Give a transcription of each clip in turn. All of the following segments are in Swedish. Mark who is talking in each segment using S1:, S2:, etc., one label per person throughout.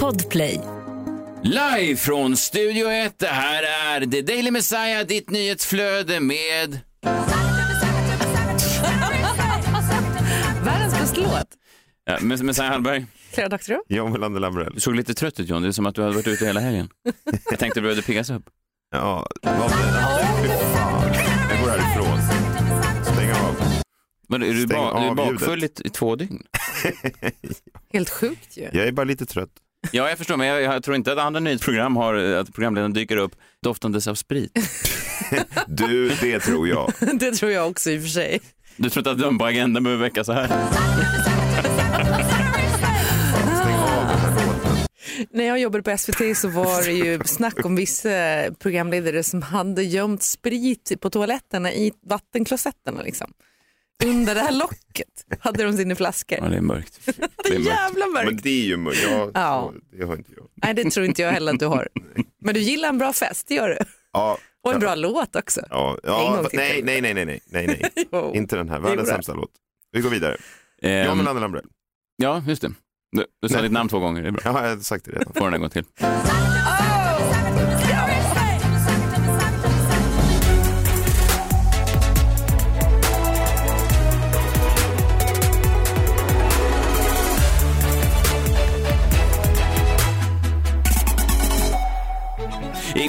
S1: Podplay.
S2: Live från Studio 1, det här är The Daily Messiah, ditt nyhetsflöde med...
S3: Världens bästa låt.
S2: Ja, Mess- Messiah Hallberg,
S3: Clara Doktorow.
S4: John Melander Lambrell.
S2: du såg lite trött ut John, det är som att du hade varit ute hela helgen. Jag tänkte du behövde piggas upp.
S4: Ja, vad det? Fy fan. Jag går härifrån. Stäng av.
S2: Men är du, ba, du bakfull i två dygn?
S3: Helt sjukt ju.
S4: Jag är bara lite trött.
S2: Ja, jag förstår, men jag, jag tror inte att andra nyhetsprogram har, att programledaren dyker upp doftandes av sprit.
S4: Du, det tror jag.
S3: Det tror jag också i och för sig.
S2: Du tror inte att de på agendan behöver väcka så här?
S3: När jag jobbade på SVT så var det ju snack om vissa programledare som hade gömt sprit på toaletterna i vattenklosetterna liksom. Under det här locket hade de sina flaskor.
S2: Ja, det är mörkt.
S3: Det är
S2: mörkt.
S3: jävla
S4: Men
S3: mörkt.
S4: det är ju mörkt. Ja,
S3: Ja.
S4: det har inte jag.
S3: Nej det tror inte jag heller att du har. Men du gillar en bra fest, det gör du.
S4: Ja,
S3: Och en bra låt också.
S4: ja, ja nej, nej, nej, nej, nej, nej, nej. Inte den här. Världens sämsta låt. Vi går vidare. John
S2: Ehm,
S4: Melander Lambrell.
S2: ja, just det. Du, du sa
S4: Nej.
S2: ditt namn två gånger, det är bra.
S4: Ja, jag har sagt det redan.
S2: Får den en gång till.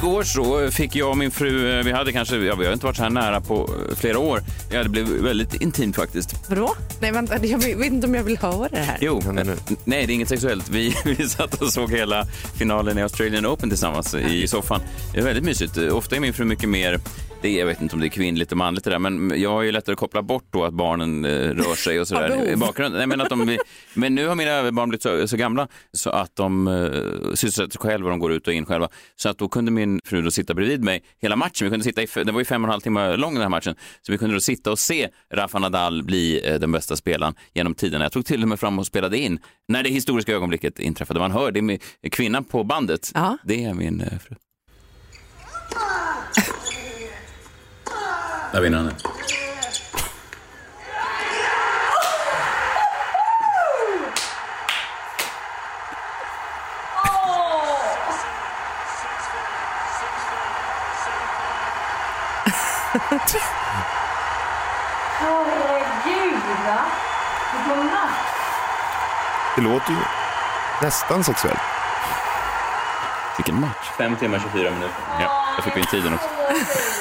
S2: Igår så fick jag och min fru, eh, vi hade kanske, ja, vi har inte varit så här nära på eh, flera år. Ja, det blev väldigt intimt faktiskt.
S3: Vadå? Nej vänta, jag vet inte om jag vill höra det här.
S2: Jo, eh, nej det är inget sexuellt. Vi, vi satt och såg hela finalen i Australian Open tillsammans i soffan. Det är väldigt mysigt. Ofta är min fru mycket mer, det är, jag vet inte om det är kvinnligt och manligt det där, men jag har ju lättare att koppla bort då att barnen eh, rör sig och sådär i bakgrunden. Nej, men, att de, men nu har mina barn blivit så, så gamla så att de uh, sysselsätter sig själva och de går ut och in själva. Så att då kunde min fru då sitta bredvid mig hela matchen. Vi kunde sitta i, det var ju fem och en halv timme lång den här matchen. Så vi kunde då sitta och se Rafa Nadal bli eh, den bästa spelaren genom tiderna. Jag tog till och med fram och spelade in när det historiska ögonblicket inträffade. Man hör, det med kvinnan på bandet.
S3: Ja.
S2: Det är min eh, fru. Där vinner han.
S4: Låter ju nästan sexuellt.
S2: Vilken match. Fem timmar 24 minuter. Ja, jag fick in tiden också.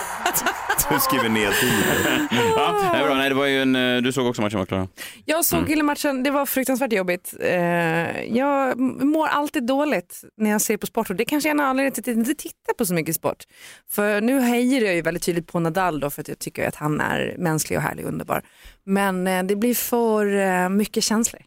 S4: Du skriver ner tiden.
S2: Ja, det är bra. Nej, det var ju en, eh, du såg också matchen, va, Klara?
S3: Jag såg mm. matchen, det var fruktansvärt jobbigt. Eh, jag mår alltid dåligt när jag ser på sport och det kanske är en anledning till att jag inte tittar på så mycket sport. För nu hejar jag ju väldigt tydligt på Nadal då för att jag tycker att han är mänsklig och härlig och underbar. Men eh, det blir för mycket känslor.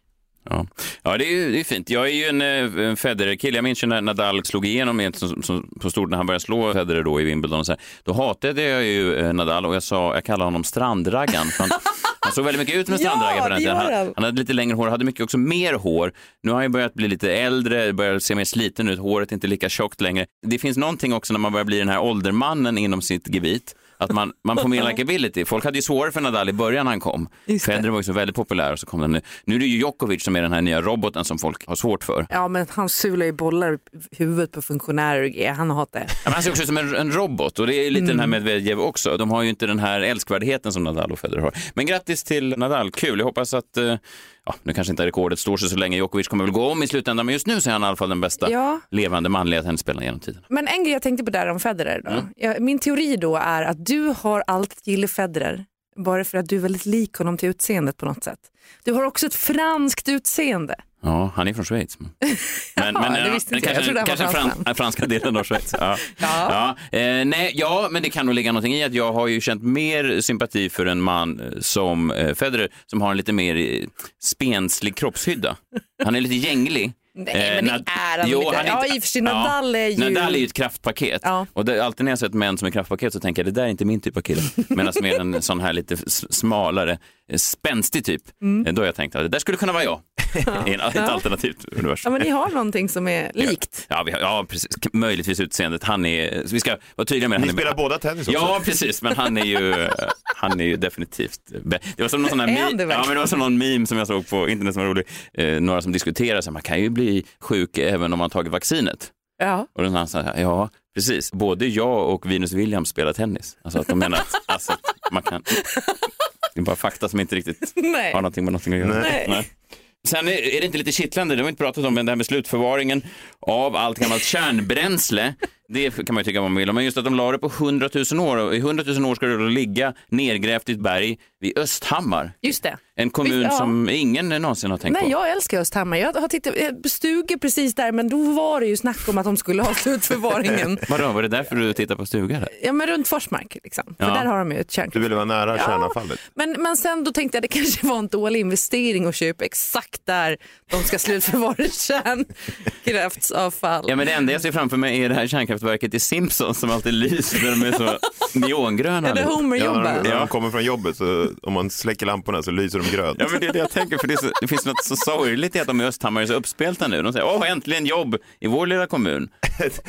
S2: Ja, ja det, är det är fint. Jag är ju en, eh, en Federer-kille. Jag minns ju när Nadal slog igenom egentligen som, som, på stort när han började slå Federer då i Wimbledon. Och så här. Då hatade jag ju eh, Nadal och jag, sa, jag kallade honom strandraggan. Han, han såg väldigt mycket ut som en
S3: Ja,
S2: på den tiden. han.
S3: han
S2: hade lite längre hår, hade mycket också mer hår. Nu har han ju börjat bli lite äldre, börjar se mer sliten ut, håret är inte lika tjockt längre. Det finns någonting också när man börjar bli den här åldermannen inom sitt gebit. Att man, man får mer likability. Folk hade ju svårare för Nadal i början när han kom. Federer var ju så väldigt populär och så kom den nu. Nu är det ju Djokovic som är den här nya roboten som folk har svårt för.
S3: Ja men han sular ju bollar i huvudet på funktionärer och grejer. han hatar det.
S2: Ja, men han ser också ut som en, en robot och det är lite den här Medvedev också. De har ju inte den här älskvärdheten som Nadal och Federer har. Men grattis till Nadal, kul. Jag hoppas att, eh, ja, nu kanske inte rekordet står sig så länge. Djokovic kommer väl gå om i slutändan, men just nu så är han i alla fall den bästa
S3: Ja.
S2: levande manliga tennisspelaren genom tiden.
S3: Men en grej jag tänkte på där om Federer då.
S2: Mm.
S3: Ja, min teori då är att du har alltid gillat Federer bara för att du är väldigt lik honom till utseendet på något sätt. Du har också ett franskt utseende.
S2: Ja, han är från Schweiz. Men,
S3: Ja,
S2: men,
S3: det
S2: ja,
S3: visste
S2: men
S3: inte jag. Jag
S2: kanske,
S3: trodde han var
S2: kanske fran,
S3: fransman.
S2: den franska delen av Schweiz. Ja.
S3: Ja.
S2: Ja. Eh, nej, ja, men det kan nog ligga någonting i att jag har ju känt mer sympati för en man eh, som eh, Federer som har en lite mer eh, spenslig kroppshydda. Han är lite gänglig.
S3: Nej, men det är han lite. Ja, i och för sig, Nadal är ju-
S2: Nadal är ju ett kraftpaket.
S3: Ja.
S2: Och det, alltid när jag sett män som är kraftpaket så tänker jag det där är inte min typ av kille. Medan mer en sån här lite smalare, eh, spänstig typ, eh, då har jag tänkt att det där skulle kunna vara jag i en- ett alternativt
S3: Ja,
S2: universum.
S3: men ni har någonting som är likt.
S2: Ja, vi har, ja, precis. Möjligtvis utseendet. Han är, så vi ska vara tydliga med
S4: Ni
S2: han är-
S4: spelar båda tennis också?
S2: Ja, precis, men han är ju, han är ju definitivt Det var som någon sån här
S3: det
S2: ja, men det var som någon meme som jag såg på internet som var rolig. Eh, några som diskuterar, så här, man kan ju bli sjuk även om man tagit vaccinet.
S3: Ja.
S2: Och den andra sa, ja, precis. Både jag och Venus Williams spelar tennis. Alltså att de menar att, alltså, att man kan... Det är bara fakta som inte riktigt
S3: Nej.
S2: har någonting med någonting att göra.
S3: Nej.
S2: Sen är, är det inte lite kittlande, det har vi inte pratat om, men det här med slutförvaringen av allt gammalt kärnbränsle. Det kan man ju tycka vad man vill om, men just att de la det på 100 000 år och i 100 000 år ska det då ligga nergrävt i ett berg vid Östhammar.
S3: Just det.
S2: En kommun
S3: Visst, ja.
S2: som ingen någonsin har tänkt
S3: Nej,
S2: på.
S3: jag älskar Östhammar. Jag har tittat stugor precis där, men då var det ju snack om att de skulle ha slutförvaringen.
S2: Vadå, var det därför du tittar på stuga där?
S3: ja, men runt Forsmark, liksom. för
S2: Ja.
S3: där har de ju ett
S4: Du
S3: kärnkraft.
S4: ville vara nära
S3: Ja.
S4: kärnavfallet?
S3: Men, men sen då tänkte jag det kanske var en dålig investering att köpa exakt där de ska slutförvara kärnkraftsavfall.
S2: Ja, men det enda jag ser framför mig är det här kärnkraftverket i Simpsons som alltid lyser när de är så neongröna.
S3: Ja, det är
S2: allihop.
S3: Homer
S4: Ja, när de
S2: Ja.
S4: kommer från jobbet så om man släcker lamporna så lyser de grönt.
S2: Ja, men det är det jag tänker, för det, så, det finns något så sorgligt i att de i Östhammar är så uppspelta nu. De säger, åh, äntligen jobb i vår lilla kommun.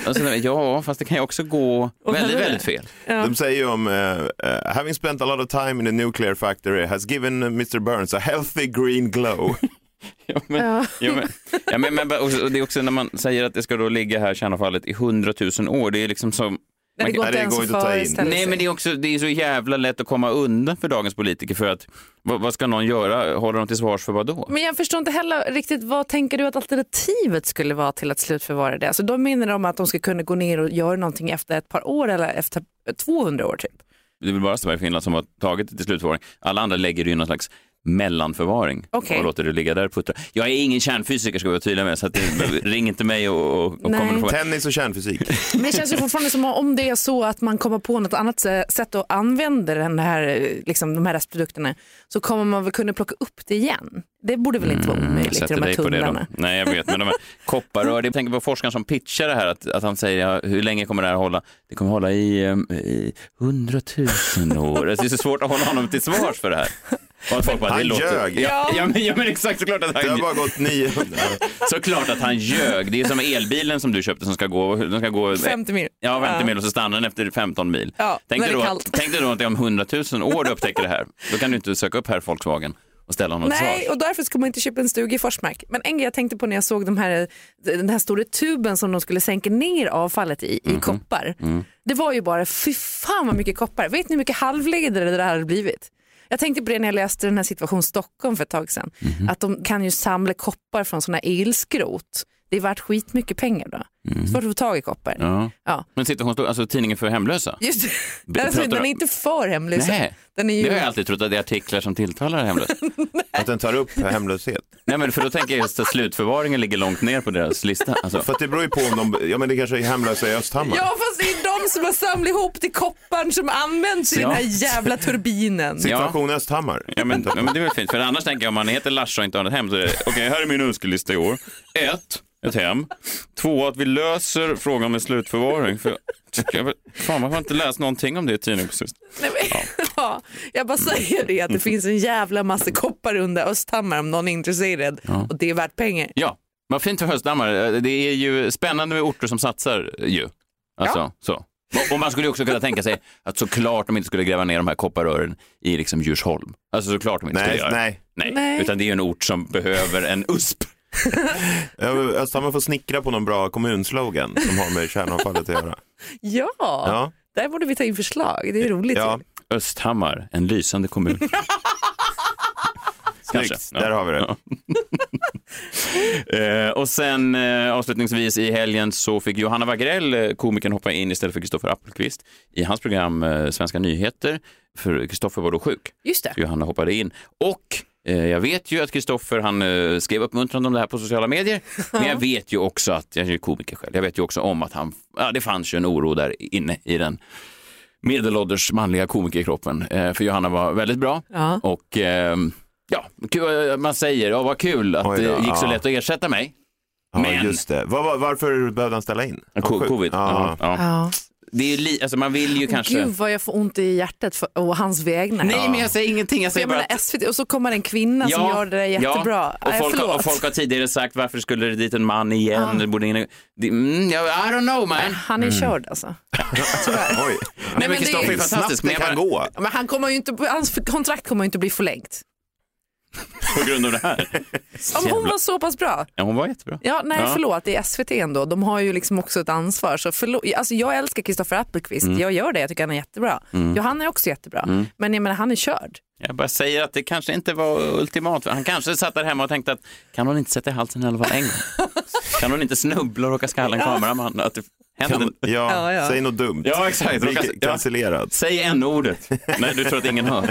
S2: Och så, ja, fast det kan ju också gå väldigt,
S3: helvete.
S2: väldigt fel.
S4: De säger ju om eh, having spent a lot of time in a nuclear factory has given Mr Burns a healthy green glow.
S2: Ja, men,
S3: Ja.
S2: ja, men, ja, men, men och det är också när man säger att det ska då ligga här kärnavfallet i hundratusen år, det är liksom som
S3: det går
S4: Nej,
S3: inte
S4: det
S3: ens
S4: går
S3: att
S4: inte att ta in.
S2: Nej, men det är också det är så jävla lätt att komma undan för dagens politiker för att vad, vad ska någon göra? Hålla dem till svars för vad då?
S3: Men jag förstår inte heller riktigt, vad tänker du att alternativet skulle vara till att slutförvara det? Alltså, de menar de att de ska kunna gå ner och göra någonting efter ett par år eller efter 200 år typ.
S2: Det är väl bara Sverige och Finland som har tagit det till slutförvaring. Alla andra lägger det i någon slags mellanförvaring
S3: Okej.
S2: och låter det ligga där och puttra. Jag är ingen kärnfysiker ska vi vara tydliga med, så att det, ring inte mig och, och, och kommer fråga.
S4: Tennis och kärnfysik.
S3: Men det känns ju fortfarande som om det är så att man kommer på något annat sä- sätt att använda den här, eh, liksom, de här restprodukterna så kommer man väl kunna plocka upp det igen. Det borde väl inte vara
S2: Jag
S3: omöjligt i
S2: sätter
S3: de här tunnlarna.
S2: Nej, jag vet, men de här kopparrör, jag tänker på forskaren som pitchar det här, att, att han säger ja, hur länge kommer det här hålla? Det kommer hålla i, um, i hundratusen år. Det är så svårt att hålla honom till svars för det här. Och att folk bara,
S4: Han
S2: det låter...
S4: ljög.
S2: Ja, ja, men, ja, men exakt, såklart att
S4: Det har
S2: han,
S4: bara gått 900.
S2: såklart att han ljög. Det är som elbilen som du köpte som ska gå, den ska gå
S3: 50 mil.
S2: Ja, 50 mil och så stannar den efter 15 mil.
S3: Ja,
S2: tänk, dig då,
S3: kallt.
S2: att- tänk dig då att det är om 100 000 år du upptäcker det här. Då kan du inte söka upp herr Volkswagen och ställa honom
S3: Nej,
S2: svars.
S3: och därför ska man inte köpa en stuga i Forsmark. Men en grej jag tänkte på när jag såg de här, den här stora tuben som de skulle sänka ner avfallet i,
S2: Mhm.
S3: i koppar.
S2: Mm.
S3: Det var ju bara, fy fan vad mycket koppar. Vet ni hur mycket halvledare det där hade blivit? Jag tänkte på det när jag läste den här situation Stockholm för ett tag sedan.
S2: Mhm.
S3: Att de kan ju samla koppar från sådana elskrot. Det är värt skitmycket pengar då. Svårt att få tag i koppar.
S2: Ja.
S3: Ja.
S2: Men situation, alltså tidningen för hemlösa?
S3: Just det. Alltså, den är inte för hemlösa.
S2: Nej,
S3: Den är ju...
S2: det har jag alltid trott att det är artiklar som tilltalar hemlösa.
S4: Att den tar upp hemlöshet.
S2: Nej, men för då tänker jag just att slutförvaringen ligger långt ner på deras lista. Alltså,
S4: För att det beror ju på om de, ja men det kanske är hemlösa i Östhammar.
S3: Ja fast det är de som har samlat ihop till kopparn som används i
S2: Ja.
S3: den här jävla turbinen.
S4: Situation Östhammar.
S2: ja, men, ja, men det är väl fint, för annars tänker jag om man heter Lars och inte har ett hem så är det, okej, här är min önskelista i år. Ett, ett hem. Två, att vi löser frågan med slutförvaring. För, jag, fan, man har inte läst någonting om det i tidningen precis.
S3: Nej, men, ja. jag bara säger det att det finns en jävla massa koppar under Östhammar om någon är intresserad och det är värt pengar.
S2: Ja, vad fint för Hösthammar. Det är ju spännande med orter som satsar ju. Alltså, så. Och- man skulle ju också kunna tänka sig att såklart de inte skulle gräva ner de här kopparrören i liksom Djursholm. Alltså såklart de inte
S4: Nej,
S2: skulle göra.
S4: nej.
S2: nej.
S3: Nej.
S2: Utan det är ju en ort som behöver en USP.
S4: Östhammar får snickra på någon bra kommunslogan som har med kärnavfallet att göra.
S3: Ja,
S4: Ja,
S3: där borde vi ta in förslag. Det är roligt.
S4: ja.
S2: Östhammar, en lysande kommun.
S4: snyggt.
S2: Kanske. Ja.
S4: Där har vi det.
S2: Eh, och sen eh, avslutningsvis i helgen så fick Johanna Wagrell, eh, komikern, hoppa in istället för Kristoffer Appelqvist i hans program eh, Svenska nyheter. För Kristoffer var då sjuk.
S3: Just det.
S2: Johanna hoppade in. Och jag vet ju att Kristoffer han eh, skrev uppmuntrande om det här på sociala medier. Men jag vet ju också att, jag är komiker själv, jag vet ju också om att han, ja, det fanns ju en oro där inne i den medelålders manliga komikerkroppen. Eh, för Johanna var väldigt bra.
S3: Ja.
S2: Och ehm, ja, man säger, ja vad kul att det gick så lätt att ersätta mig.
S4: Ja,
S2: Men-
S4: just det. Var, var, varför behövde han ställa in?
S2: Co- Covid.
S4: Ja.
S2: Ja. Det är li, alltså man vill ju kanske...
S3: Gud vad jag får ont i hjärtat för, och hans vägnar.
S2: Nej, men jag säger ingenting. Jag säger
S3: jag
S2: bara
S3: menar
S2: att...
S3: SVT och så kommer en kvinna som gör det jättebra.
S2: Ja, och,
S3: Nej,
S2: folk har,
S3: förlåt.
S2: och folk har tidigare sagt varför skulle det dit en man igen? Det borde in... det, mm, ja, I don't know man.
S3: Han är körd alltså.
S4: Oj,
S2: Nej,
S3: men
S2: Kristoffer
S3: är
S2: fantastisk. Men bara,
S4: gå.
S3: Men han kommer ju inte, hans kontrakt kommer ju inte bli förlängt.
S2: på grund av det här.
S3: Om hon var så pass bra.
S2: Ja, hon var jättebra.
S3: Ja, nej
S2: Ja.
S3: förlåt, det är SVT ändå. De har ju liksom också ett ansvar. Så förlåt, alltså jag älskar Kristoffer Appelqvist,
S2: Mm.
S3: jag gör det, jag tycker han är jättebra. Johanna är också jättebra, men jag menar han är körd.
S2: Jag bara säger att det kanske inte var ultimat. Han kanske satt där hemma och tänkte att kan hon inte sätta i halsen i alla fall en gång? Kan hon inte snubbla och råka skalla en kameraman? Att det händer...
S4: Kan, ja,
S3: Ja, ja.
S4: säg något dumt.
S2: Ja, exakt. Råka- ja. Säg en ordet. Nej, du tror att ingen hör.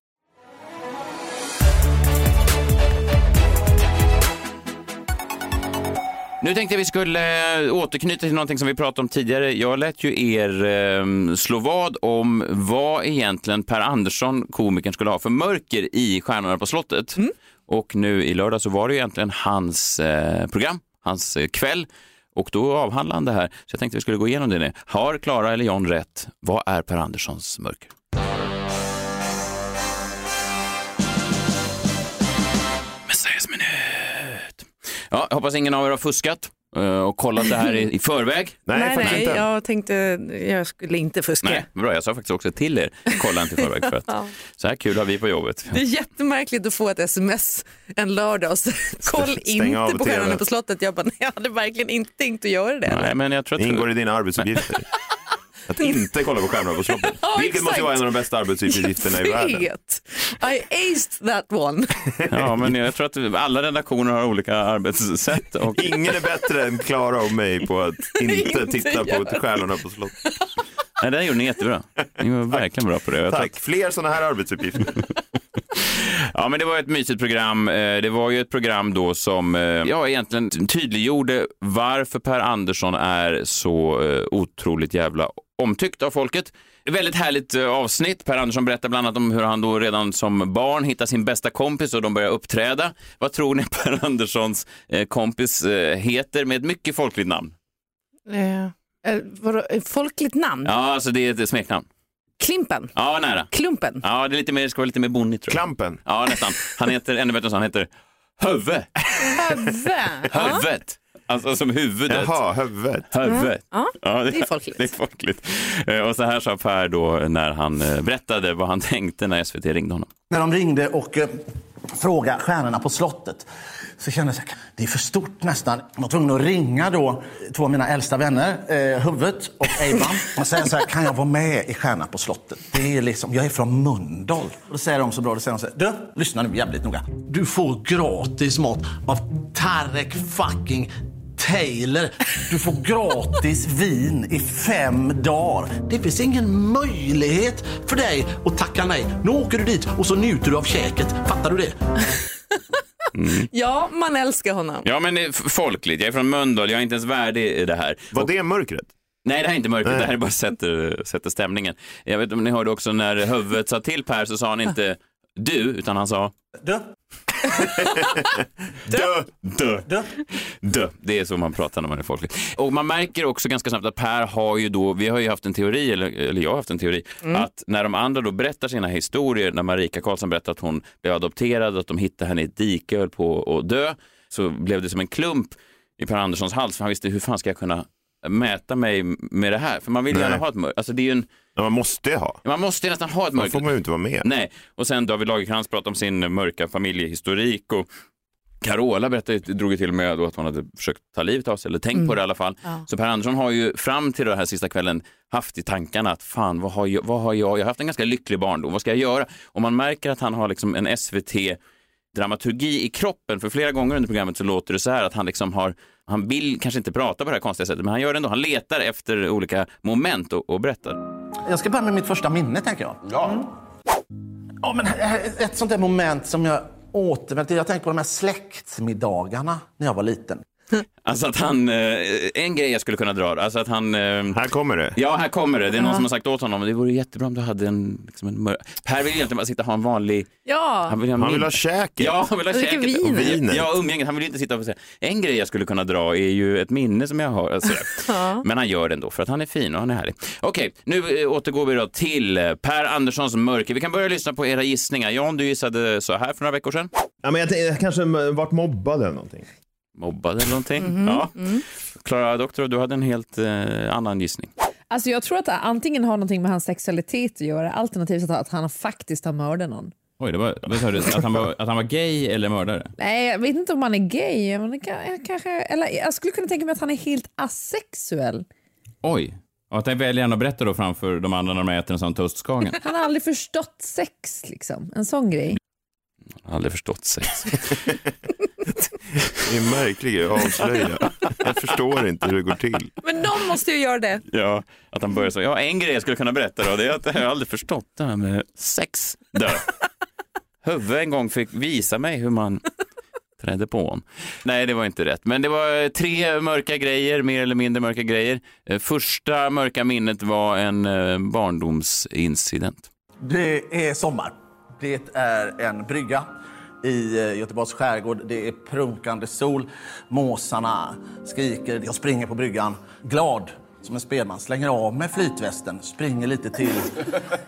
S2: Nu tänkte jag vi skulle eh, återknyta till någonting som vi pratade om tidigare. Jag lät ju er eh, slå vad om vad egentligen Per Andersson, komikern, skulle ha för mörker i Stjärnorna på slottet. Och nu i lördag så var det ju egentligen hans eh, program, hans eh, kväll. Och då avhandlade han det här. Så jag tänkte vi skulle gå igenom det nu. Har Klara eller John rätt? Vad är Per Anderssons mörker? Ja, jag hoppas ingen av er har fuskat eh, och kollat det här i, i förväg.
S4: Nej,
S3: nej, nej
S4: inte.
S3: jag tänkte jag skulle inte fuska.
S2: Nej, bra. Jag sa faktiskt också till er, kolla inte i förväg för att så här kul har vi på jobbet.
S3: Det är jättemärkligt att få ett sms en lördag och så, koll inte på Stjärnorna på slottet. Jag bara, nej, jag hade verkligen inte tänkt att göra det.
S2: Nej, men jag tror
S4: Det
S2: att...
S4: ingår i dina arbetsuppgifter. Att inte kolla på Stjärnorna på slottet.
S3: Ja,
S4: Vilket måste
S3: exakt.
S4: ju vara en av de bästa arbetsuppgifterna i världen.
S3: I aced that one.
S2: Ja, men jag tror att alla redaktioner har olika arbetssätt. Och...
S4: Ingen är bättre än Klara och mig på att inte
S3: Inte
S4: titta på. Stjärnorna på slottet.
S2: Nej, det gjorde ni jättebra. Ni var verkligen bra på det. Jag tror
S4: Tack, fler sådana här arbetsuppgifter.
S2: Ja, men det var ett mysigt program. Eh, Det var ju ett program då som eh, ja, egentligen tydliggjorde varför Per Andersson är så eh, otroligt jävla omtyckt av folket. Väldigt härligt avsnitt. Per Andersson berättar bland annat om hur han då redan som barn hittar sin bästa kompis och de börjar uppträda. Vad tror ni Per Anderssons kompis heter med ett mycket folkligt namn?
S3: Eh, eh, folkligt namn?
S2: Ja, alltså det är ett smeknamn.
S3: Klimpen?
S2: Ja, nära.
S3: Klumpen?
S2: Ja, det, är lite mer, det ska vara lite mer bonnigt tror jag.
S4: Klampen.
S2: Ja, nästan. Han heter, ännu bättre än så, han heter Höve.
S3: Höve?
S2: Hövet. Alltså som huvudet.
S4: Jaha, huvudet.
S2: Huvudet.
S3: Ja,
S2: Ja,
S3: det är folkligt.
S2: Det är folkligt. Eh, Och så här sa Per då när han eh, berättade vad han tänkte när SVT ringde honom.
S5: När de ringde och fråga Stjärnorna på slottet så kände jag det är för stort nästan. Jag var tvungen att ringa då två av mina äldsta vänner, eh, Huvudet och Eiban, och säga så här, kan jag vara med i Stjärnorna på slottet? Det är liksom, jag är från Mölndal. Och då säger de så bra, då säger de så här, du, lyssna nu jävligt noga. Du får gratis mat av Tarek fucking Taylor. Du får gratis vin i fem dagar. Det finns ingen möjlighet för dig att tacka nej. Nu åker du dit och så njuter du av käket. Fattar du det?
S3: Ja, man älskar honom.
S2: Ja, men det är folkligt. Jag är från Mölndal. Jag är inte ens värdig i det här.
S4: Var det mörkret?
S2: Nej, det här är inte mörkret. Det här är bara sätter, sätter stämningen. Jag vet inte om ni hörde också när huvudet sa till Per så sa han inte du, utan han sa
S5: Du,
S2: dö, dö,
S5: du.
S2: dö. Det är så man pratar när man är folklig. Och man märker också ganska snabbt att Per har ju då, vi har ju haft en teori, eller, eller jag har haft en teori, att när de andra då berättar sina historier, när Marika Karlsson berättar att hon blev adopterad, att de hittade henne i ett dike och höll på att dö, så blev det som en klump i Per Anderssons hals, för han visste hur fan ska jag kunna mäta mig med det här? För man vill
S4: Nej.
S2: gärna ha ett mörker. Alltså det är ju en,
S4: Ja, man måste ju ha.
S2: man måste nästan ha ett
S4: Man
S2: mörker.
S4: får man ju inte vara med.
S2: Nej, och sen David Lagercrantz pratade om sin mörka familjehistorik och Carola berättade, drog ju till med då att hon hade försökt ta livet av sig, eller tänkt på det i alla fall. Så Per Andersson har ju fram till den här sista kvällen haft i tankarna att fan, vad har jag, vad har jag, jag har haft en ganska lycklig barndom, vad ska jag göra? Och man märker att han har liksom en SVT dramaturgi i kroppen. För flera gånger under programmet så låter det så här att han liksom har, han vill kanske inte prata på det här konstiga sättet, men han gör det ändå. Han letar efter olika moment och, och berättar.
S5: Jag ska börja med mitt första minne, tänker jag. Ja. Ja, men ett sånt där moment som jag återvänder till. Jag tänker på de här släktmiddagarna när jag var liten.
S2: Alltså att han, eh, en grej jag skulle kunna dra, alltså att han... eh,
S4: Här kommer det.
S2: Ja, här kommer det. Det är någon som har sagt åt honom, det vore jättebra om du hade en, liksom en mör... Per vill egentligen bara sitta och ha en vanlig...
S3: Ja,
S2: Han vill ha,
S4: Han vill ha käket.
S2: Ja, han vill ha käket.
S3: vin.
S4: Och vinet.
S2: Ja, umgänget. Han vill inte sitta och säga. En grej jag skulle kunna dra är ju ett minne som jag har. Alltså, Men han gör det ändå för att han är fin och han är härlig. Okej, nu eh, återgår vi då till Per Anderssons mörker. Vi kan börja lyssna på era gissningar. Jan, du gissade så här för några veckor sedan.
S4: Ja, men jag tänkte, jag kanske varit mobbad eller någonting.
S2: Mobbad eller någonting. Ja. Klara Doktor, du hade en helt eh, annan gissning.
S6: Alltså jag tror att det antingen har någonting med hans sexualitet att göra alternativt att, han faktiskt har mördat någon.
S2: Oj, det var, vad sa du? Att han var, att han var gay eller mördare?
S6: Nej, jag vet inte om han är gay. Men kan, jag kanske, eller jag skulle kunna tänka mig att han är helt asexuell.
S2: Oj. Och att väljer han att berätta då framför de andra när de äter en sån toastskagen?
S6: Han har aldrig förstått sex, liksom. En sån grej.
S2: Aldrig förstått sex.
S4: Det är en märklig grej att avslöja. Jag förstår inte hur det går till.
S3: men någon måste ju göra det.
S2: Ja, att han börjar så. Ja, en grej jag skulle kunna berätta då, det är att jag har aldrig förstått det här med sex. Huvud en gång fick visa mig hur man trädde på honom. Nej, det var inte rätt. Men det var eh, tre mörka grejer, mer eller mindre mörka grejer. Eh, Första mörka minnet var en eh, barndomsincident.
S5: Det är sommar. Det är en brygga i eh, Göteborgs skärgård. Det är prunkande sol. Måsarna skriker. Jag springer på bryggan, glad som en spelman. Slänger av mig flytvästen, springer lite till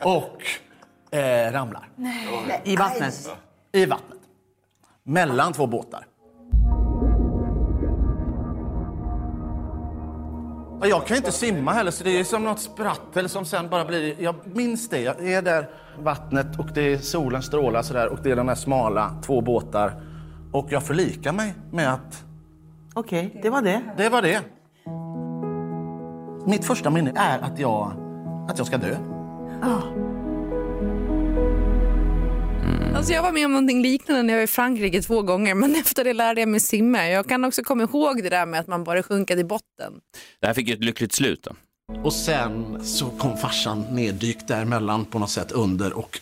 S5: och eh, ramlar.
S7: I vattnet.
S5: I vattnet. Mellan två båtar. Och Jag kan inte simma heller, så det är som något sprattel som sen bara blir... Jag minns det. Jag är där vattnet och det är solen strålar sådär och det är de här smala två båtar. Och jag förlikar mig med att
S7: Okej, det var det.
S5: det var det. Mitt första minne är att jag, att jag ska dö.
S3: Alltså jag var med om någonting liknande när jag var i Frankrike två gånger men efter det lärde jag mig simma. Jag kan också komma ihåg det där med att man bara sjunka till botten.
S2: Det här fick ju ett lyckligt slut. Då.
S5: Och sen så kom farsan neddykt däremellan på något sätt under och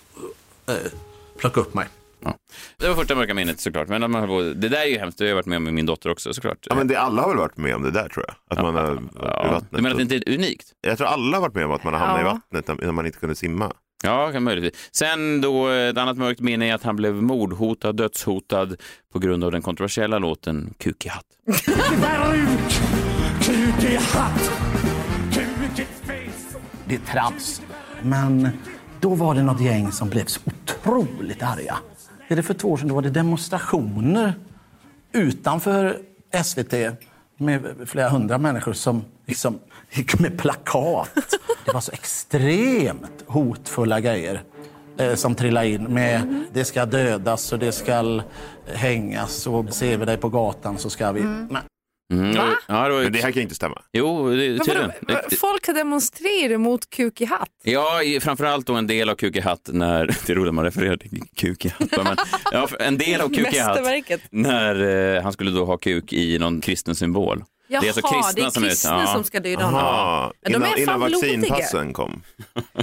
S5: uh, plockade upp mig.
S2: Ja. Det var första mörka minnet såklart. Men man det där är ju hemskt, det har jag varit med om med min dotter också såklart.
S4: Ja, men det, alla har väl varit med om det där tror jag. Att man har varit i vattnet.
S2: Du menar att det inte är unikt?
S4: Jag tror alla har varit med om att man har hamnat i
S3: Ja.
S4: vattnet när man inte kunde simma.
S2: Ja, kan möjligtvis. Sen då, ett annat mörkt minne är att han blev mordhotad, dödshotad på grund av den kontroversiella låten Kuk i hatt.
S5: Det är trams. Men då var det något gäng som blev så otroligt arga. Är det för två år sedan då var det demonstrationer utanför SVT med flera hundra människor som liksom gick med plakat. Det var så extremt hotfulla grejer eh, som trillade in med det ska dödas och det ska hängas och ser vi dig på gatan så ska vi... Nej.
S2: Mm.
S3: Va?
S2: Ja, det var ju...
S4: Men det här kan inte stämma.
S2: Jo, det,
S3: Men
S2: tydligen.
S3: vadå, folk har demonstrerat mot kuk i hatt.
S2: Ja, framförallt då en del av Kuk i hatt när, det är roligt att man refererar till Kuk i hatt, men ja, en del av Kuk i hatt när eh, han skulle då ha kuk i någon kristen symbol.
S3: Jaha,
S2: det är alltså kristna
S3: det är
S2: som är-
S3: kristna
S2: ja.
S3: som ska döda honom.
S4: Aha,
S3: Ja, de är
S4: innan,
S3: fan
S4: innan
S3: blodiga.
S4: vaccinpassen kom.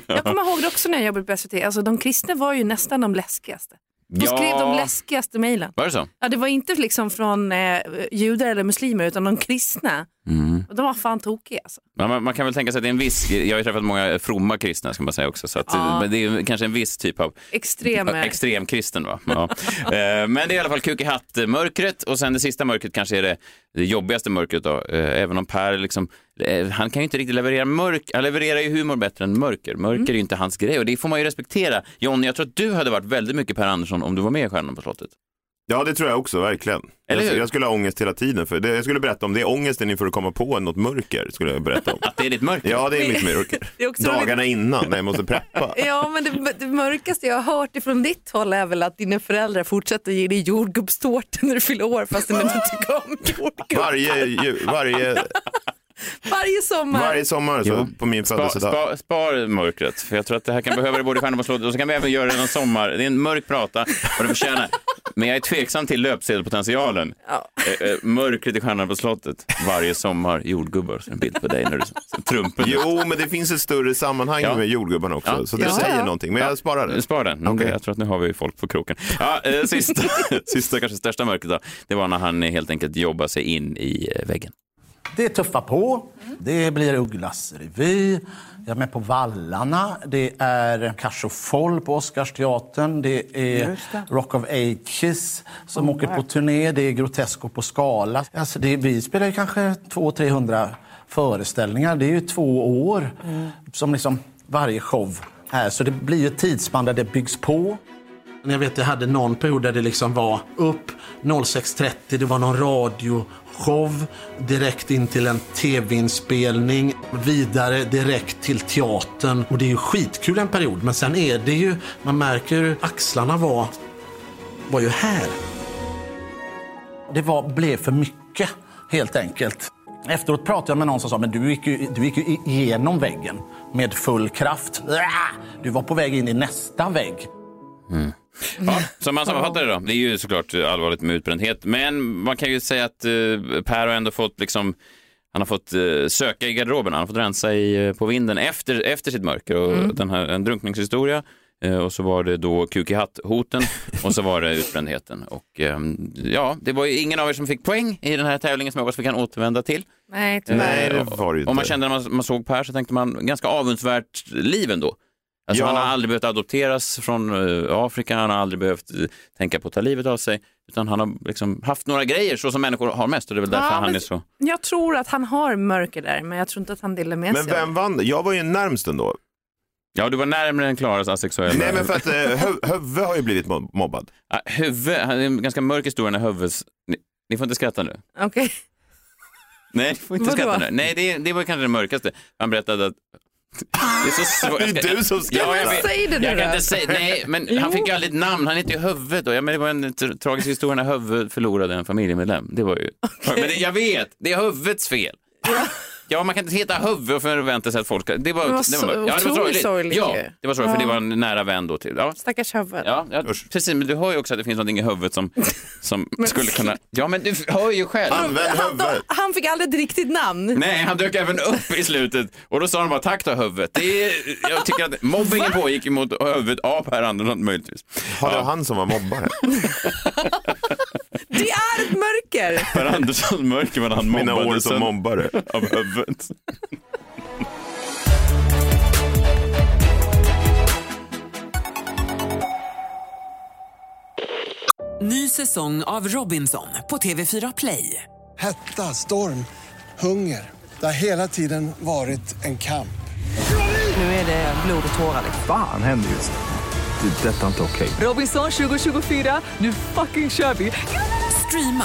S3: Jag kommer ihåg det också när jag jobbade på SVT. Alltså, de kristna var ju nästan de läskigaste. De
S2: Ja.
S3: skrev de läskigaste mejlen.
S2: Var det så?
S3: Ja, det var inte liksom från eh, judar eller muslimer utan de kristna.
S2: Mm.
S3: Och de var fan tokiga. Alltså.
S2: Ja, man, man kan väl tänka sig att det är en viss, jag har ju träffat många fromma kristna ska man säga också, så att,
S3: Ja.
S2: men det är kanske en viss typ av
S3: Extrem.
S2: extremkristen. Va? Ja. Eh, men det är i alla fall kuk i hatt-mörkret och sen det sista mörkret kanske är det, det jobbigaste mörkret då, eh, även om Per liksom, eh, han kan ju inte riktigt leverera mörk, han levererar ju humor bättre än mörker. Mörker är ju inte hans grej och det får man ju respektera. John, jag tror att du hade varit väldigt mycket Per Andersson om du var med i Stjärnan på slottet.
S4: Ja, det tror jag också, verkligen.
S2: Eller
S4: Jag,
S2: hur?
S4: jag skulle ha ångest hela tiden. För det, jag skulle berätta om det är ångesten inför att komma på något mörker. Skulle jag berätta om.
S2: Att det är ditt mörker?
S4: Ja, det är mitt mörker.
S3: Är
S4: Dagarna innan när jag måste preppa.
S3: Ja, men det, det mörkaste jag har hört ifrån ditt håll är väl att dina föräldrar fortsätter ge dig jordgubbstårta när du fyller år fast du inte tycker om jordgubb.
S4: Varje, varje,
S3: Varje sommar.
S4: varje sommar så, på min
S2: Spa,
S4: födelsedag.
S2: spa, spar mörkret, för jag tror att det här kan behöva det både i Stjärnan på slottet och så kan vi även göra det någon sommar. Det är en mörk prata och det förtjänar Men jag är tveksam till löpsedelpotentialen. Eh, eh, Mörkret i Stjärnan på slottet. Varje sommar jordgubbar. Så en bild på dig när du trumpen.
S4: Jo, men det finns ett större sammanhang
S2: Ja.
S4: med jordgubbarna också.
S2: Ja.
S4: Så det
S2: Ja,
S4: säger
S2: ja.
S4: någonting. Men jag sparar det.
S2: Spara den. Okej, Jag tror att nu har vi folk på kroken. Ja, eh, sista, sista, kanske största mörkret då, det var när han helt enkelt jobbade sig in i väggen.
S5: Det tuffar på. Det blir Ugglas revy. Jag är med på Vallarna. Det är Cash Foll på Oscarsteatern. Det är
S7: det.
S5: Rock of Ages som åker på turné. Det är Grotesco på Skala. Alltså det, vi spelar ju kanske 200-300 föreställningar. Det är ju två år som liksom varje show är. Så det blir ju ett tidsspann där det byggs på. Jag vet jag hade någon period där det liksom var upp 06.30, det var någon radioshow, direkt in till en tv-inspelning, vidare direkt till teatern. Och det är ju skitkul en period, men sen är det ju, man märker hur axlarna var, var ju här. Det var, blev för mycket, helt enkelt. Efteråt pratade jag med någon som sa, men du gick ju, du gick ju igenom väggen med full kraft. Du var på väg in i nästa vägg. Mm.
S2: Ja, som man sammanfattar det då, det är ju såklart allvarligt med utbrändhet, men man kan ju säga att eh, Per har ändå fått liksom han har fått eh, söka i garderoben, han har fått rensa i, eh, på vinden efter, efter sitt mörker. Och den här, en drunkningshistoria eh, och så var det då kuk i hatt-hoten och så var det utbrändheten. Och ehm, ja, det var ju ingen av er som fick poäng i den här tävlingen som jag hoppas vi kan återvända till.
S3: Nej, tyvärr.
S4: Nej, det var det ju
S2: Om man
S4: inte.
S2: kände när man, man såg Per så tänkte man ganska avundsvärt liv ändå. Alltså
S4: Ja.
S2: Han har aldrig behövt adopteras från eh, Afrika, han har aldrig behövt eh, tänka på att ta livet av sig, utan han har liksom haft några grejer så som människor har mest och det är väl därför
S3: Ja,
S2: han
S3: men-
S2: är så...
S3: Jag tror att han har mörker där, men jag tror inte att han delar med
S4: Men
S3: sig av
S4: vem vann? Jag var ju närmst ändå.
S2: Ja, du var närmare än Klaras asexuella.
S4: Nej, men för att eh, Hö- Höve har ju blivit mob- mobbad.
S2: Ah, Huvud, han är en ganska mörk historia när Huvud's... Ni, ni får inte skratta nu.
S3: Okej.
S2: Nej, ni får inte
S3: Vadå?
S2: skratta nu. Nej, det, det var kanske det mörkaste. Han berättade att... Det är så svårt.
S4: Det är du som skrattar.
S2: Ja, jag.
S3: Säg det nu
S2: Jag kan inte säga, nej, men han fick ju aldrig ett namn. Han hette ju Huvud då. Ja, men det var en tra- tragisk historia när Huvud förlorade en familjemedlem. Det var ju... Men det, jag vet, det är Huvudets fel. Ja, man kan inte heta Huvud och förvänta sig att folk ska... Det var,
S3: Det var
S2: det
S3: så-
S2: var, ja, det var
S3: otroligt
S2: sorgligt.
S3: sorgligt
S2: Ja, det var sorgligt för
S3: Ja.
S2: det var en nära vän då till. Ja,
S3: Stackars huvud.
S2: Ja, ja precis, men du hör ju också att det finns någonting i huvudet som, som skulle kunna... Ja, men du hör ju själv.
S4: Använd
S3: Han,
S4: huvudet.
S3: han fick aldrig ett riktigt namn.
S2: Nej, han dök även upp i slutet och då sa de bara tack då huvudet. Det är, jag tycker att mobbingen pågick mot huvudet av Per Andersson möjligtvis.
S4: Har det han som var mobbare?
S3: Det mörker.
S2: Per Andersson mörker men han
S4: Mina år som mobbare.
S2: av huvudet.
S8: Ny säsong av Robinson på TV4 Play.
S9: Hetta, storm, hunger. Det har hela tiden varit en kamp.
S7: Nu är det blod och tårar.
S10: Fan händer just nu. Det. är Detta är inte okej.
S8: Robinson 2024, nu fucking kör vi! Streama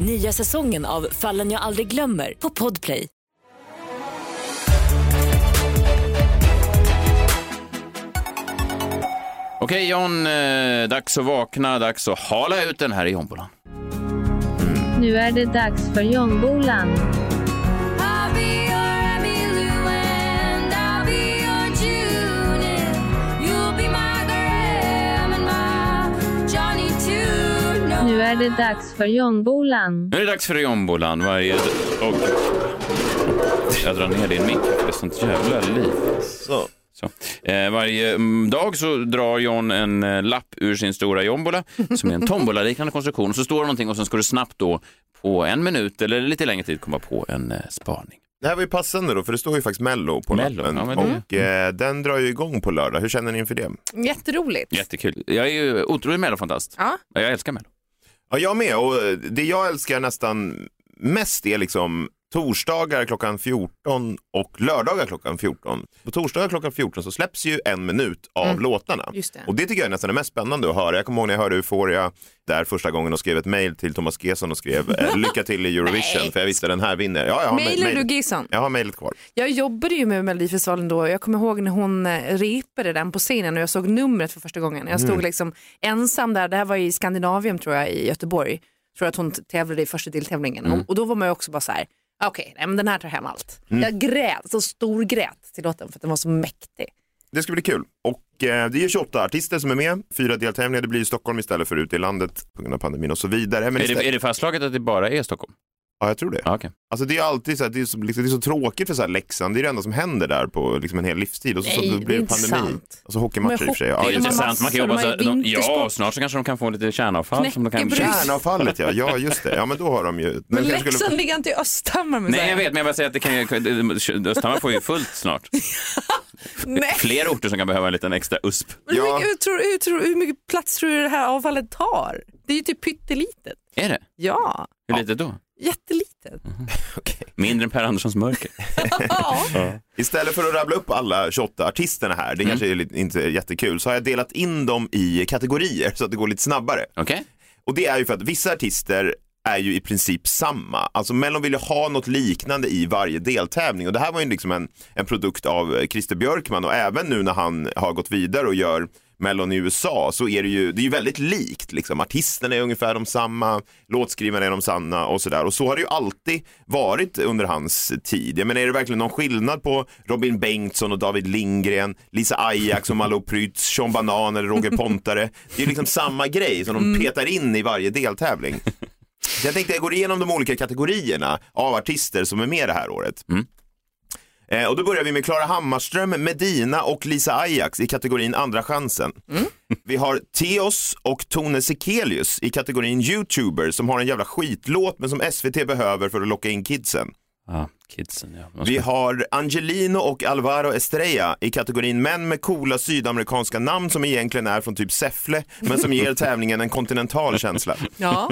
S1: Nya säsongen av Fallen jag aldrig glömmer på Podplay.
S2: Okej John, eh, dags att vakna, dags att hala ut den här i jombolan.
S11: Nu är det dags för Jombolan. Nu är det dags för Jombolan.
S2: Nu är det dags för jombolan varje... Och... Jag drar ner din mick, det är sånt jävla liv.
S4: Så.
S2: Så. Eh, varje mm, dag så drar John en eh, lapp ur sin stora jombola som är en tombola-liknande konstruktion. Och så står det någonting och sen ska du snabbt då på en minut eller lite längre tid komma på en eh, spaning.
S4: Det här var ju passande då, för det står ju faktiskt Mello på
S2: Mello,
S4: lappen.
S2: ja, men det-
S4: och eh, den drar ju igång på lördag. Hur känner ni inför det?
S3: Jätteroligt.
S2: Jättekul. Jag är ju otroligt mellofantast.
S3: Ja.
S2: Jag älskar mello.
S4: Ja, jag med. Och eh, det jag älskar nästan mest är liksom torsdagar klockan 14 och lördagar klockan 14. På torsdagar klockan 14 så släpps ju en minut av
S3: Mm.
S4: låtarna.
S3: Det.
S4: Och det tycker jag är nästan det mest spännande att höra. Jag kommer ihåg när jag hörde Euphoria där första gången och skrev ett mejl till Thomas Gesson och skrev eh, lycka till i Eurovision för jag visste den här vinner. Ja, jag har
S3: Mailar
S4: mejl-
S3: du Gisson?
S4: Jag har mejlet kvar.
S3: Jag jobbade ju med Melodifestivalen då. Jag kommer ihåg när hon eh, repade den på scenen och jag såg numret för första gången. Jag stod
S4: Mm.
S3: liksom ensam där. Det här var i Skandinavien tror jag i Göteborg. Tror att hon tävlade i första deltävlingen.
S4: Mm.
S3: Och, och då var man ju också bara så här, okej, nej, men den här tar hem allt.
S4: Mm.
S3: Jag grät, så stor grät till låten för att den var så mäktig.
S4: Det ska bli kul. Och eh, det är 28 artister som är med. Fyra deltävlingar. Det blir i Stockholm istället för ute i landet på grund av pandemin och så vidare. Men
S2: Är det,
S4: istället-
S2: är det fastslaget att det bara är Stockholm?
S4: Ja, jag tror det.
S2: Okay.
S4: Alltså det är alltid så, här, det är så, liksom, det är så tråkigt för så här Leksand. Det är det enda som händer där på liksom en hel livstid. Och så,
S3: Nej,
S4: så blir
S3: är
S4: det pandemi.
S3: sant.
S4: Och så hockeymatcher i och för sig.
S2: Det
S4: Ja,
S2: är
S4: det.
S2: intressant. Man kan jobba så,
S3: de
S2: de, ja, snart så kanske de kan få lite kärnavfall som de kan.
S4: Kärnavfallet ja, ja just det. Ja men då har de ju.
S3: Men
S4: kanske
S3: Leksand
S4: skulle-
S3: ligger inte i Östhammar. med
S2: Nej, jag vet, men jag bara säger att det kan ju, Östhammar får ju fullt snart.
S3: Nej.
S2: Fler orter som kan behöva en liten extra USP.
S3: Men hur, mycket, hur, tror, hur, tror, hur mycket plats tror du det här avfallet tar? Det är ju typ pyttelitet.
S2: Är det?
S3: Ja,
S2: Hur litet då?
S3: Jättelitet.
S2: Mindre än Per Anderssons mörker.
S4: Istället för att rabbla upp alla 28 artisterna här, det
S2: Mm.
S4: kanske är lite, inte jättekul, så har jag delat in dem i kategorier så att det går lite snabbare.
S2: Okej.
S4: Och det är ju för att vissa artister är ju i princip samma. Alltså Mellon vill ju ha något liknande i varje deltävling och det här var ju liksom en, en produkt av Christer Björkman och även nu när han har gått vidare och gör Mellon i USA så är det ju, det är ju väldigt likt. Liksom. Artisterna är ungefär de samma, låtskrivarna är de samma och sådär. Och så har det ju alltid varit under hans tid. Jag menar, är det verkligen någon skillnad på Robin Bengtsson och David Lindgren, Lisa Ajax och Malou Prytz, Sean Banan eller Roger Pontare? Det är liksom samma grej som de petar in i varje deltävling. Så jag tänkte jag går igenom de olika kategorierna av artister som är med det här året. Eh, och då börjar vi med Klara Hammarström, Medina och Lisa Ajax i kategorin Andra chansen. Vi har Theos och Tone Sekelius i kategorin YouTuber som har en jävla skitlåt men som SVT behöver för att locka in kidsen.
S2: Ja, kidsen ja.
S4: Vi har Angelino och Alvaro Estrella i kategorin män med coola sydamerikanska namn som egentligen är från typ Säffle men som ger tävlingen en kontinental känsla.
S3: Ja,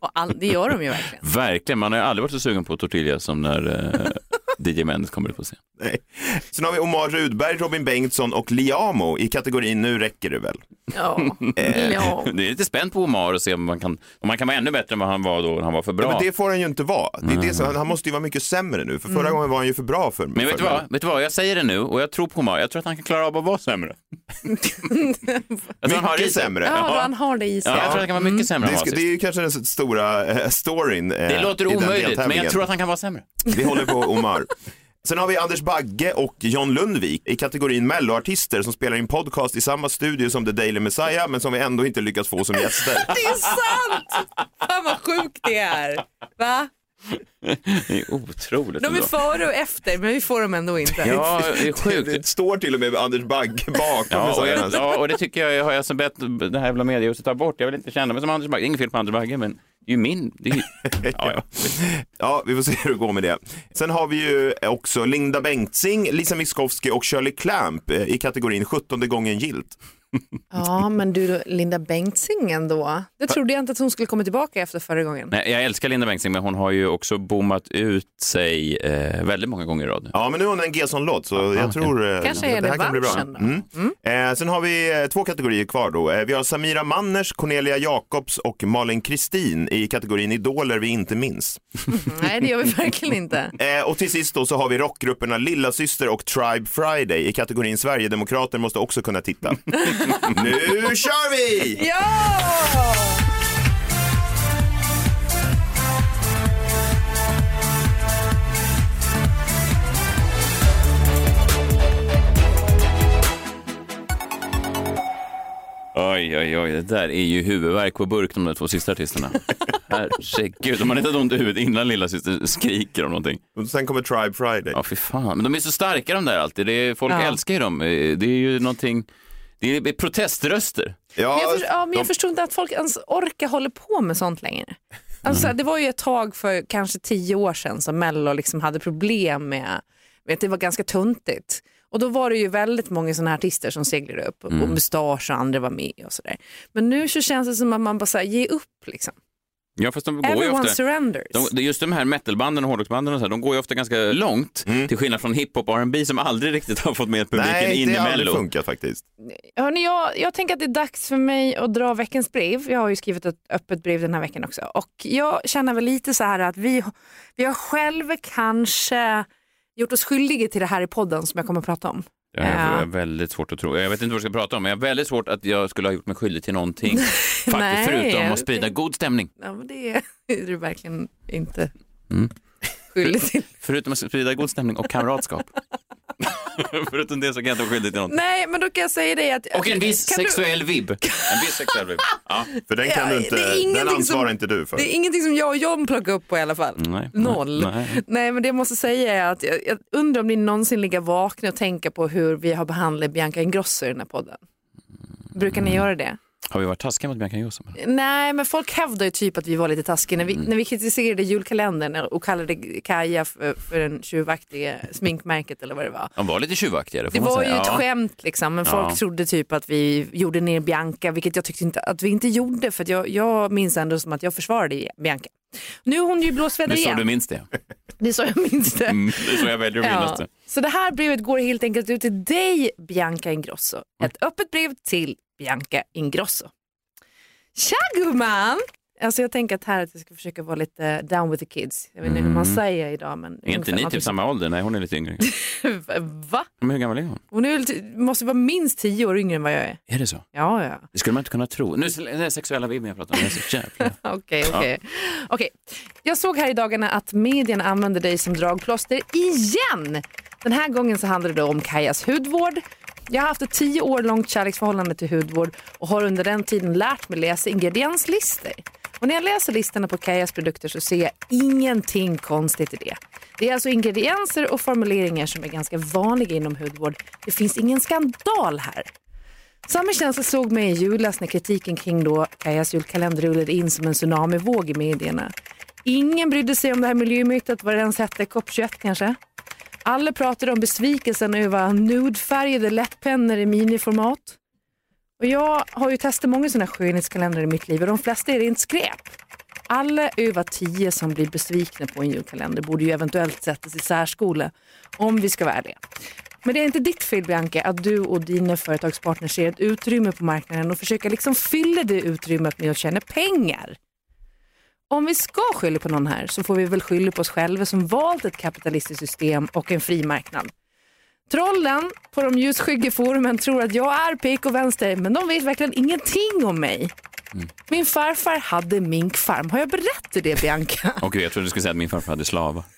S3: och all, det gör de ju verkligen.
S2: Verkligen, man har ju aldrig varit så sugen på tortilla som när eh, DJ Mendes kommer ut på scen.
S4: Nej. Sen har vi Omar Rudberg, Robin Bengtsson och Liamo i kategorin Nu räcker det väl.
S3: Ja.
S4: Eh,
S3: ja.
S2: Det är lite spänt på Omar och se om man kan, om man kan vara ännu bättre än vad han var då när han var för bra.
S4: Ja, men det får han ju inte vara. Det är det som, han- han måste ju vara mycket sämre nu, för förra
S3: Mm.
S4: gången var han ju för bra för
S2: Men vet du, vad? vet du vad, jag säger det nu och jag tror på Omar. Jag tror att han kan klara av att vara sämre. han i
S4: Mycket
S2: sig.
S4: sämre.
S3: Ja, han har det i sig.
S2: Ja, jag tror att han kan vara mycket sämre
S4: Det, det är ju kanske den stora eh, storyn. eh,
S2: Det låter
S4: i den
S2: omöjligt, men jag tror att han kan vara sämre.
S4: Vi håller på Omar. Sen har vi Anders Bagge och John Lundvik i kategorin melloartister som spelar in podcast i samma studio som The Daily Messiah men som vi ändå inte lyckats få som gäster.
S3: Det är sant! Fan vad sjukt det är. Va?
S2: Det är otroligt.
S3: De är före och efter men vi får dem ändå inte.
S2: Ja, det är sjukt.
S4: Det står till och med Anders Bagge bakom
S2: Ja, och, jag, ja, och det tycker jag har jag som bett det här jävla mediehuset ta bort. Jag vill inte känna mig som Anders Bagge. Det är inget fel på Anders Bagge, men ju min. Det är, ju- ja, ja.
S4: Ja, vi får se hur det går med det. Sen har vi ju också Linda Bengtzing, Lisa Miskovsky och Shirley Clamp eh, i kategorin 17 gången gilt.
S3: Ja men du Linda Bengtzing ändå. Det trodde jag inte att hon skulle komma tillbaka efter förra gången.
S2: Nej, jag älskar Linda Bengtzing, men hon har ju också bommat ut sig eh, väldigt många gånger i rad.
S4: Ja, men nu har hon en Gesson-låt så jag
S2: okej.
S4: tror eh,
S3: Kanske
S4: det,
S3: är
S4: det här kan bli bra.
S3: revanschen då.
S4: Mm. Eh, sen har vi eh, två kategorier kvar då. Eh, vi har Samira Manners, Cornelia Jacobs och Malin Kristin i kategorin idoler vi inte minns.
S3: Nej det gör vi verkligen inte.
S4: Eh, och till sist då så har vi rockgrupperna Lilla Syster och Tribe Friday i kategorin Sverigedemokrater måste också kunna titta. nu kör vi!
S3: Ja!
S2: Oj, oj, oj, det där är ju huvudvärk på burk de där två sista artisterna. Herregud, de har inte ont i huvudet innan lilla syster skriker om någonting.
S4: Och sen kommer Tribe Friday.
S2: Ja, fy fan. Men de är så starka de där alltid. Det är, folk
S3: Ja.
S2: älskar ju dem. Eh, Det är ju någonting, det är proteströster.
S3: Men jag,
S4: Ja,
S3: förstår, ja, men jag
S4: de-
S3: förstår inte att folk ens orkar hålla på med sånt längre. Alltså, Det var ju ett tag för kanske tio år sedan som Mello liksom hade problem med, att det var ganska tuntigt. Och då var det ju väldigt många sådana här artister som seglade upp och Mustasch och andra var med och sådär. Men nu så känns det som att man bara säger ge upp liksom.
S2: Ja, fast de går ju
S3: Everyone
S2: ofta...
S3: surrenders.
S2: De, just de här metalbanden och hårdrocksbanden och så här, de går ju ofta ganska långt. Till skillnad från hiphop och R&B som aldrig riktigt har fått med publiken
S4: Nej,
S2: in
S4: det
S2: i
S4: har aldrig
S2: Mello.
S4: funkat faktiskt.
S3: Hörrni, jag, jag tänker att det är dags för mig att dra veckans brev. Jag har ju skrivit ett öppet brev den här veckan också. Och jag känner väl lite så här att vi, vi har själva kanske gjort oss skyldiga till det här i podden som jag kommer att prata om.
S2: Jag har
S3: Ja.
S2: väldigt svårt att tro. Jag vet inte vad jag ska prata om, men jag har väldigt svårt att jag skulle ha gjort mig skyldig till någonting. Faktiskt, förutom att sprida god stämning.
S3: Ja, men det är du verkligen inte
S2: Mm.
S3: skyldig till.
S2: Förutom att sprida god stämning och kamratskap. förutom det så kan jag inte vara skyldig till något.
S3: Nej, men då kan jag säga det att...
S2: Och en viss
S3: Kan du-
S2: sexuell vibb. En viss sexuell vibb. Ja.
S4: För den kan
S3: Ja,
S4: du inte,
S3: det är
S4: den
S3: ingenting
S4: ansvarar
S3: som-
S4: inte du för.
S3: Det är ingenting som jag och John plockar upp på i alla fall.
S2: Nej.
S3: Noll.
S2: Nej.
S3: Nej. men det jag måste säga är att jag, jag undrar om ni någonsin ligger vakna och tänka på hur vi har behandlat Bianca Ingrosso i den här podden. Brukar ni göra det?
S2: Har vi varit taskiga mot Bianca Ingrosso?
S3: Nej, men folk hävdar ju typ att vi var lite taskiga när vi, när vi kritiserade julkalendern och kallade Kaja för, för den tjuvaktiga sminkmärket eller vad det var.
S2: De var lite tjuvaktigare får
S3: Det var ju
S2: säga.
S3: ett
S2: Ja.
S3: skämt liksom, men
S2: Ja.
S3: folk trodde typ att vi gjorde ner Bianca, vilket jag tyckte inte att vi inte gjorde, för jag, jag minns ändå som att jag försvarade Bianca. Nu är hon ju blåsväder
S2: Det är så
S3: igen.
S2: du minns det.
S3: Det är så jag minns det.
S2: Mm, det är så jag väljer att minnas det.
S3: Så det här brevet går helt enkelt ut till dig, Bianca Ingrosso. Ett öppet brev till Bianca Ingrosso. Tja gumman! Alltså jag tänker att här att jag ska försöka vara lite down with the kids. Jag vet inte hur man
S2: Mm.
S3: säger idag men...
S2: Är inte ni typ samma ålder? Nej, hon är lite yngre.
S3: Va?
S2: Men hur gammal är hon?
S3: Hon är måste vara minst tio år yngre än vad jag är.
S2: Är det så?
S3: Ja, ja.
S2: Det skulle man inte kunna tro. Nu är det sexuella vibben jag pratar om.
S3: Okej,
S2: Ja.
S3: okej. Okej. Jag såg här i dagarna att medierna använder dig som dragplåster igen. Den här gången så handlar det om Kajas hudvård. Jag har haft ett tio år långt kärleksförhållande till hudvård och har under den tiden lärt mig läsa ingredienslistor. Och när jag läser listorna på Kajas produkter så ser jag ingenting konstigt i det. Det är alltså ingredienser och formuleringar som är ganska vanliga inom hudvård. Det finns ingen skandal här. Samma känsla såg mig i julas när kritiken kring då Kajas julkalender rullade in som en tsunamivåg i medierna. Ingen brydde sig om det här miljömytet, vad det ens hette, COP21 kanske. Alla pratade om besvikelsen över nudefärgade läppennor i miniformat. Och jag har ju testat många sådana skönhetskalendrar i mitt liv och de flesta är rent skräp. Alla över tio som blir besvikna på en julkalender borde ju eventuellt sättas i särskola, om vi ska vara ärliga. Men det är inte ditt fel Bianca att du och dina företagspartners ser ett utrymme på marknaden och försöker liksom fylla det utrymmet med att tjäna pengar. Om vi ska skylla på någon här så får vi väl skylla på oss själva som valt ett kapitalistiskt system och en fri marknad. Trollen på de ljusskygga forumen tror att jag är PK-vänster men de vet verkligen ingenting om mig. Min farfar hade minkfarm. Har jag berättat det Bianca?
S2: Och jag trodde du skulle säga att min farfar hade slavar.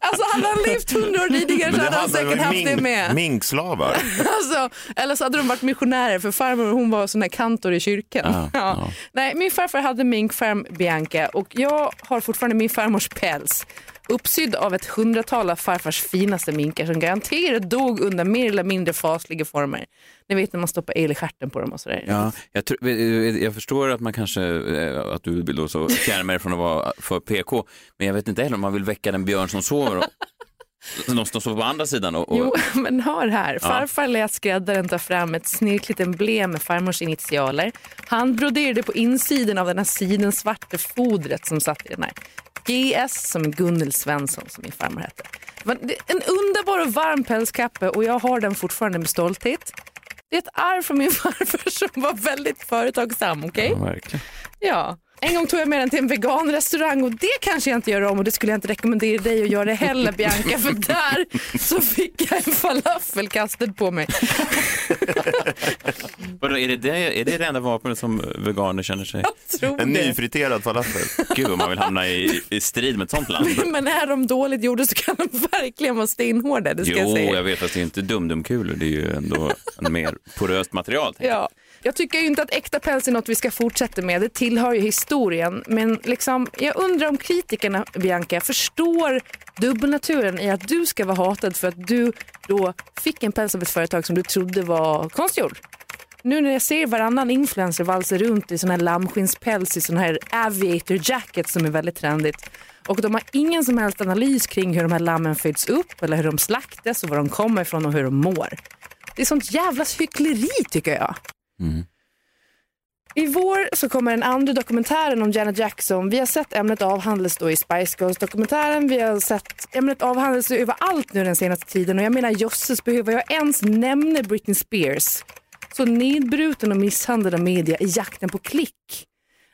S3: Alltså hade han levt hundra år tidigare så hade han säkert haft det med.
S4: Minkslavar.
S3: Alltså, eller så hade de varit missionärer för farmor hon var sån här kantor i kyrkan.
S4: Ja,
S3: Ja. Nej, min farfar hade minkfarm Bianca och jag har fortfarande min farmors päls. Uppsydd av ett hundratal av farfars finaste minkar som garanterat dog under mer eller mindre fasliga former. Ni vet när man stoppar el i stjärten på dem och sådär.
S2: Ja, jag, tror- jag förstår att man kanske, eh, att du vill då så fjärma dig från att vara för PK, men jag vet inte heller om man vill väcka den björn som sover. Och, som sover på andra sidan. Och, och,
S3: Jo, men hör här.
S2: Ja.
S3: Farfar lät skräddaren ta fram ett snirkligt emblem med farmors initialer. Han broderade på insidan av den här sidensvarta fodret som satt i den här. GS som Gunnel Svensson som min farmor hette. En underbar och varm pälskappe och jag har den fortfarande med stolthet. Det är ett arv från min farfar som var väldigt företagsam, okej?
S2: Ja, verkligen.
S3: Ja. En gång tog jag med den till en veganrestaurang och det kanske jag inte gör om och det skulle jag inte rekommendera dig att göra heller Bianca för där så fick jag en falafel kastad på mig.
S2: Vadå, är, det det, är det det enda vapnet som veganer känner sig?
S3: tror
S4: En
S3: det.
S4: nyfriterad falafel.
S2: Gud vad man vill hamna i, i strid med ett sånt land.
S3: Men är de dåligt gjorda så kan de verkligen vara stenhårda. Det ska
S2: Jo,
S3: jag säga.
S2: jag vet att det är inte dumdumkulor, det är ju ändå en mer poröst material. tänker jag.
S3: Jag tycker ju inte att äkta päls är något vi ska fortsätta med. Det tillhör ju historien. Men liksom, jag undrar om kritikerna, Bianca, förstår dubbelnaturen i att du ska vara hatad för att du då fick en päls av ett företag som du trodde var konstgjord. Nu när jag ser varannan influencer valsa runt i sån här lammskinnspäls i sån här aviator jacket som är väldigt trendigt och de har ingen som helst analys kring hur de här lammen föds upp eller hur de slaktas och var de kommer ifrån och hur de mår. Det är sånt jävla hyckleri tycker jag. Mm. I vår så kommer den andra dokumentären om Janet Jackson. Vi har sett ämnet avhandlas då i Spice Girls-dokumentären. Vi har sett ämnet avhandlas överallt nu den senaste tiden och jag menar jösses behöver jag ens nämna Britney Spears. Så nedbruten och misshandlad av media i jakten på klick.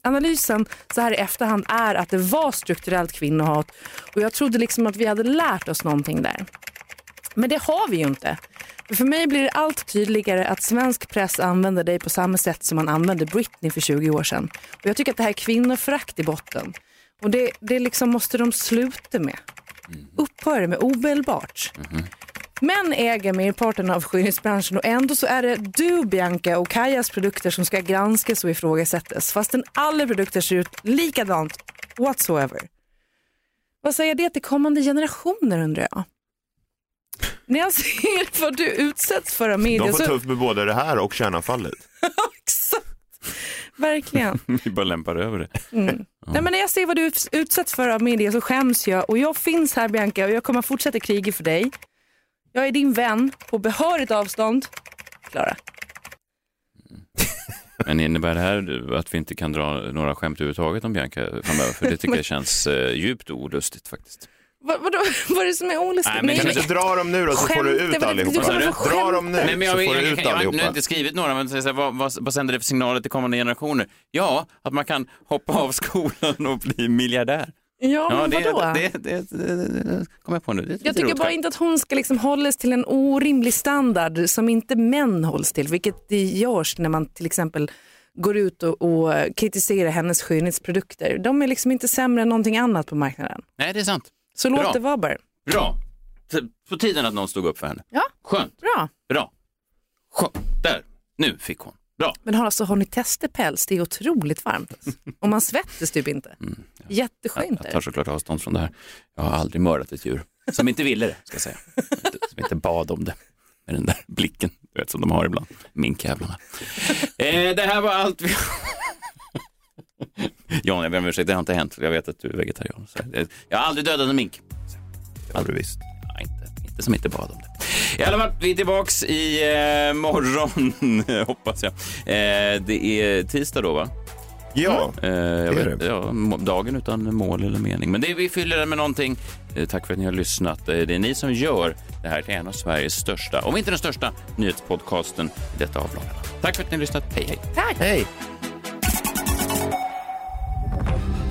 S3: Analysen så här i efterhand är att det var strukturellt kvinnohat och jag trodde liksom att vi hade lärt oss någonting där. Men det har vi ju inte. För, mig blir det allt tydligare att svensk press använder dig på samma sätt som man använde Britney för 20 år sedan. Och jag tycker att det här är kvinnoförakt i botten. Och det, det liksom måste de sluta med. Upphöra med omedelbart. Män äger merparten av skönhetsbranschen och ändå så är det du Bianca och Kajas produkter som ska granskas och ifrågasättas fastän alla produkter ser ut likadant whatsoever. Vad säger det till kommande generationer undrar jag? När jag ser vad du utsätts för av media
S4: De får
S3: så...
S4: tufft med både det här och kärnavfallet.
S3: Verkligen.
S2: Vi bara lämpar över det.
S3: Mm. Nej, men när jag ser vad du uts- utsätts för av media så skäms jag och jag finns här Bianca och jag kommer fortsätta kriga för dig. Jag är din vän på behörigt avstånd. Klara.
S2: Men innebär det här att vi inte kan dra några skämt överhuvudtaget om Bianca framöver? För det tycker jag känns eh, djupt olustigt faktiskt.
S3: Vad, vadå, vad är det som är olustigt?
S2: Nej, men kan du inte
S4: dra dem nu då så får du ut
S3: Skämt,
S4: allihopa.
S3: du kommer få
S4: Dra dem nu
S2: Nej, men jag,
S4: så
S2: jag,
S4: får du
S2: jag,
S4: ut
S2: jag, jag, nu har jag
S4: allihopa.
S2: inte skrivit några, men så, så, vad, vad, vad sänder det för signaler till kommande generationer? Ja, att man kan hoppa av skolan och bli miljardär.
S3: Ja, men
S2: det,
S3: vadå?
S2: det, det, det, det, det kommer jag på nu. Det är lite
S3: Jag tycker
S2: roligt
S3: bara
S2: skämt.
S3: inte att hon ska liksom hållas till en orimlig standard som inte män hålls till, vilket det görs när man till exempel går ut och, och kritiserar hennes skönhetsprodukter. De är liksom inte sämre än någonting annat på marknaden.
S2: Nej, det är sant.
S3: Så
S2: Bra.
S3: låt det vara bara.
S2: Bra. T- På tiden att någon stod upp för henne.
S3: Ja,
S2: Skönt.
S3: bra.
S2: Bra. Skönt. Där. Nu fick hon. Bra.
S3: Men har, alltså, har ni testat päls? Det är otroligt varmt. Alltså. Och man svettas typ inte. Jätteskönt.
S2: Mm, Jag tar såklart avstånd från det här. Jag har aldrig mördat ett djur. Som inte ville det, ska jag säga. Som inte bad om det. Med den där blicken du vet, som de har ibland. Minkjävlarna. Eh, det här var allt vi... Jan, jag ber om ursäkt, det har inte hänt. Jag vet att du är vegetarian. Så det- Jag har aldrig dödat en mink.
S4: Ja, du visst.
S2: Nej, inte, inte som inte bad om det. I alla fall, vi är tillbaks i eh, morgon, hoppas jag. Eh, det är tisdag då, va?
S4: Ja,
S2: Eh, jag
S4: det är
S2: vet,
S4: det.
S2: ja, dagen utan mål eller mening. Men det, vi fyller den med någonting. Eh, tack för att ni har lyssnat. Eh, det är ni som gör det här till en av Sveriges största, om inte den största, nyhetspodcasten i detta avlånga. Tack för att ni har lyssnat. Hej, hej.
S3: Tack.
S4: Hej.